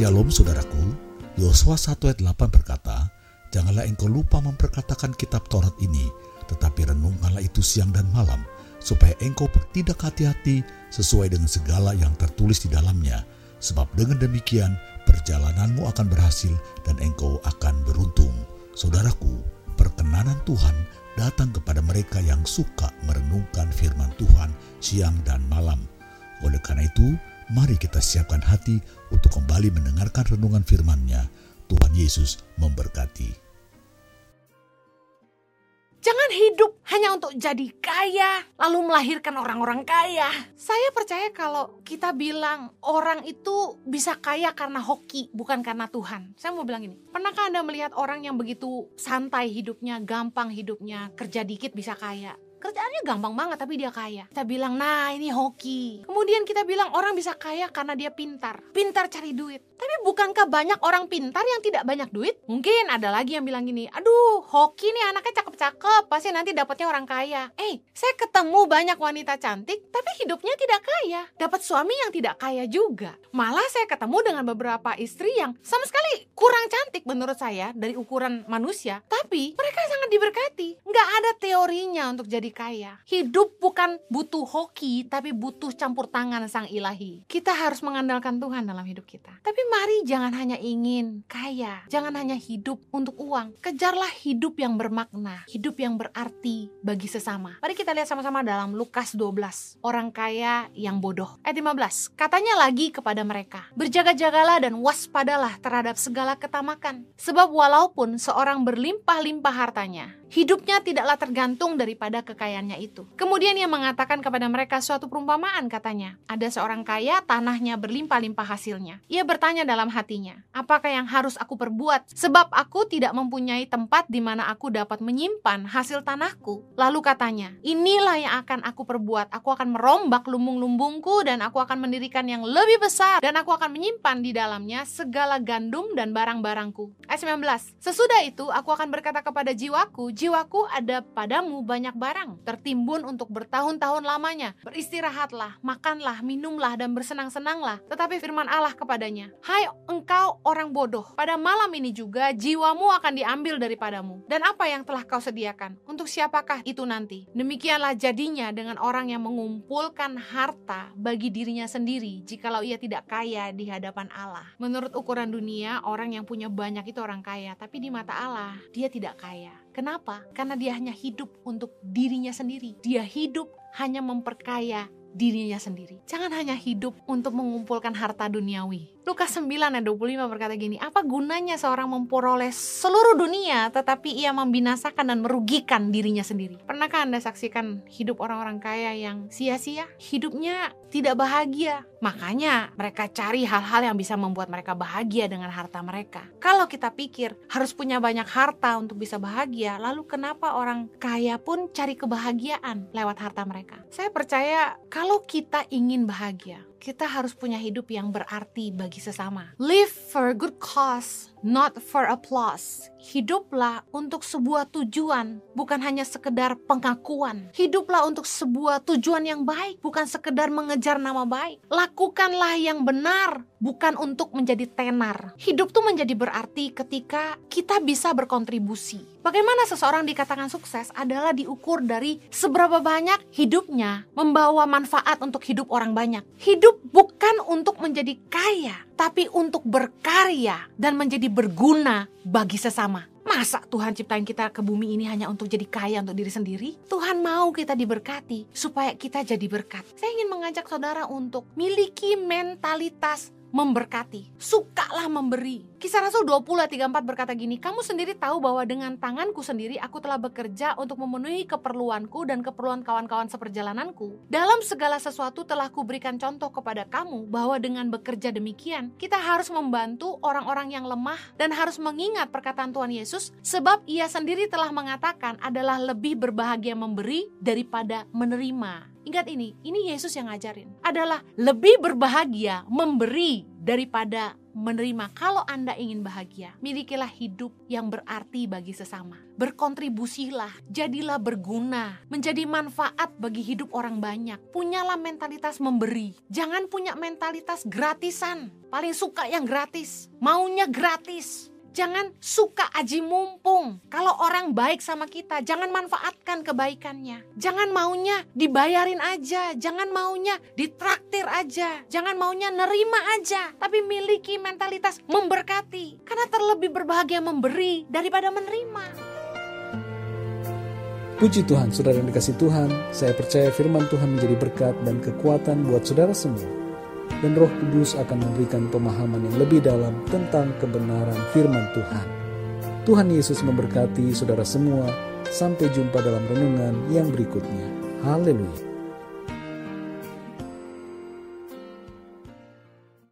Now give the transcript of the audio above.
Shalom saudaraku, Yosua 1 ayat 8 berkata, Janganlah engkau lupa memperkatakan kitab Taurat ini, tetapi renungkanlah itu siang dan malam, supaya engkau bertindak hati-hati sesuai dengan segala yang tertulis di dalamnya. Sebab dengan demikian, perjalananmu akan berhasil dan engkau akan beruntung. Saudaraku, perkenanan Tuhan datang kepada mereka yang suka merenungkan firman Tuhan siang dan malam. Oleh karena itu, mari kita siapkan hati untuk kembali mendengarkan renungan firman-Nya. Tuhan Yesus memberkati. Jangan hidup hanya untuk jadi kaya, lalu melahirkan orang-orang kaya. Saya percaya kalau kita bilang orang itu bisa kaya karena hoki, bukan karena Tuhan. Saya mau bilang ini, pernahkah Anda melihat orang yang begitu santai hidupnya, gampang hidupnya, kerja dikit bisa kaya? Kerjaannya gampang banget tapi dia kaya. Kita bilang, nah ini hoki. Kemudian kita bilang orang bisa kaya karena dia pintar. Pintar cari duit. Tapi bukankah banyak orang pintar yang tidak banyak duit? Mungkin ada lagi yang bilang gini, aduh hoki nih anaknya cakep-cakep, pasti nanti dapatnya orang kaya. Eh, saya ketemu banyak wanita cantik, tapi hidupnya tidak kaya. Dapat suami yang tidak kaya juga. Malah saya ketemu dengan beberapa istri yang sama sekali kurang cantik menurut saya dari ukuran manusia. Tapi mereka sangat diberkati. Nggak ada teorinya untuk jadi kaya. Hidup bukan butuh hoki, tapi butuh campur tangan sang ilahi. Kita harus mengandalkan Tuhan dalam hidup kita. Tapi mari jangan hanya ingin kaya, jangan hanya hidup untuk uang. Kejarlah hidup yang bermakna, hidup yang berarti bagi sesama. Mari kita lihat sama-sama dalam Lukas 12, orang kaya yang bodoh. Ayat 15, katanya lagi kepada mereka, berjaga-jagalah dan waspadalah terhadap segala ketamakan. Sebab walaupun seorang berlimpah-limpah hartanya, hidupnya tidaklah tergantung daripada kekayaannya itu. Kemudian ia mengatakan kepada mereka suatu perumpamaan katanya, ada seorang kaya tanahnya berlimpah-limpah hasilnya. Ia bertanya dalam hatinya, apakah yang harus aku perbuat? Sebab aku tidak mempunyai tempat di mana aku dapat menyimpan hasil tanahku. Lalu katanya, inilah yang akan aku perbuat. Aku akan merombak lumbung-lumbungku dan aku akan mendirikan yang lebih besar dan aku akan menyimpan di dalamnya segala gandum dan barang-barangku. Ayat 19. Sesudah itu aku akan berkata kepada jiwaku, jiwaku ada padamu banyak barang, tertimbun untuk bertahun-tahun lamanya. Beristirahatlah, makanlah, minumlah dan bersenang-senanglah. Tetapi firman Allah kepadanya, Hai engkau orang bodoh, pada malam ini juga jiwamu akan diambil daripadamu. Dan apa yang telah kau sediakan? Untuk siapakah itu nanti? Demikianlah jadinya dengan orang yang mengumpulkan harta bagi dirinya sendiri jikalau ia tidak kaya di hadapan Allah. Menurut ukuran dunia, orang yang punya banyak itu orang kaya, tapi di mata Allah dia tidak kaya. Kenapa? Karena dia hanya hidup untuk dirinya sendiri. Dia hidup hanya memperkaya dirinya sendiri. Jangan hanya hidup untuk mengumpulkan harta duniawi. Lukas 9 ayat 25 berkata gini, apa gunanya seorang memperoleh seluruh dunia tetapi ia membinasakan dan merugikan dirinya sendiri? Pernahkah Anda saksikan hidup orang-orang kaya yang sia-sia? Hidupnya tidak bahagia. Makanya mereka cari hal-hal yang bisa membuat mereka bahagia dengan harta mereka. Kalau kita pikir harus punya banyak harta untuk bisa bahagia, lalu kenapa orang kaya pun cari kebahagiaan lewat harta mereka? Saya percaya kalau kita ingin bahagia, kita harus punya hidup yang berarti bagi sesama. Live for a good cause, not for applause. Hiduplah untuk sebuah tujuan, bukan hanya sekedar pengakuan. Hiduplah untuk sebuah tujuan yang baik, bukan sekedar mengejar nama baik. Lakukanlah yang benar, bukan untuk menjadi tenar. Hidup tuh menjadi berarti ketika kita bisa berkontribusi. Bagaimana seseorang dikatakan sukses adalah diukur dari seberapa banyak hidupnya membawa manfaat untuk hidup orang banyak. Hidup bukan untuk menjadi kaya, tapi untuk berkarya dan menjadi berguna bagi sesama. Masa Tuhan ciptain kita ke bumi ini hanya untuk jadi kaya untuk diri sendiri? Tuhan mau kita diberkati supaya kita jadi berkat. Saya ingin mengajak saudara untuk miliki mentalitas memberkati. Sukalah memberi. Kisah Rasul 20 ayat 34 berkata gini, Kamu sendiri tahu bahwa dengan tanganku sendiri aku telah bekerja untuk memenuhi keperluanku dan keperluan kawan-kawan seperjalananku. Dalam segala sesuatu telah kuberikan contoh kepada kamu bahwa dengan bekerja demikian, kita harus membantu orang-orang yang lemah dan harus mengingat perkataan Tuhan Yesus sebab ia sendiri telah mengatakan adalah lebih berbahagia memberi daripada menerima. Ingat ini, ini Yesus yang ngajarin. Adalah lebih berbahagia memberi daripada menerima kalau Anda ingin bahagia, milikilah hidup yang berarti bagi sesama. Berkontribusilah, jadilah berguna, menjadi manfaat bagi hidup orang banyak. Punyalah mentalitas memberi. Jangan punya mentalitas gratisan. Paling suka yang gratis, maunya gratis. Jangan suka aji mumpung. Kalau orang baik sama kita, jangan manfaatkan kebaikannya. Jangan maunya dibayarin aja, jangan maunya ditraktir aja, jangan maunya nerima aja, tapi miliki mentalitas memberkati. Karena terlebih berbahagia memberi daripada menerima. Puji Tuhan, saudara yang dikasih Tuhan, saya percaya firman Tuhan menjadi berkat dan kekuatan buat saudara semua dan Roh Kudus akan memberikan pemahaman yang lebih dalam tentang kebenaran firman Tuhan. Tuhan Yesus memberkati saudara semua. Sampai jumpa dalam renungan yang berikutnya. Haleluya!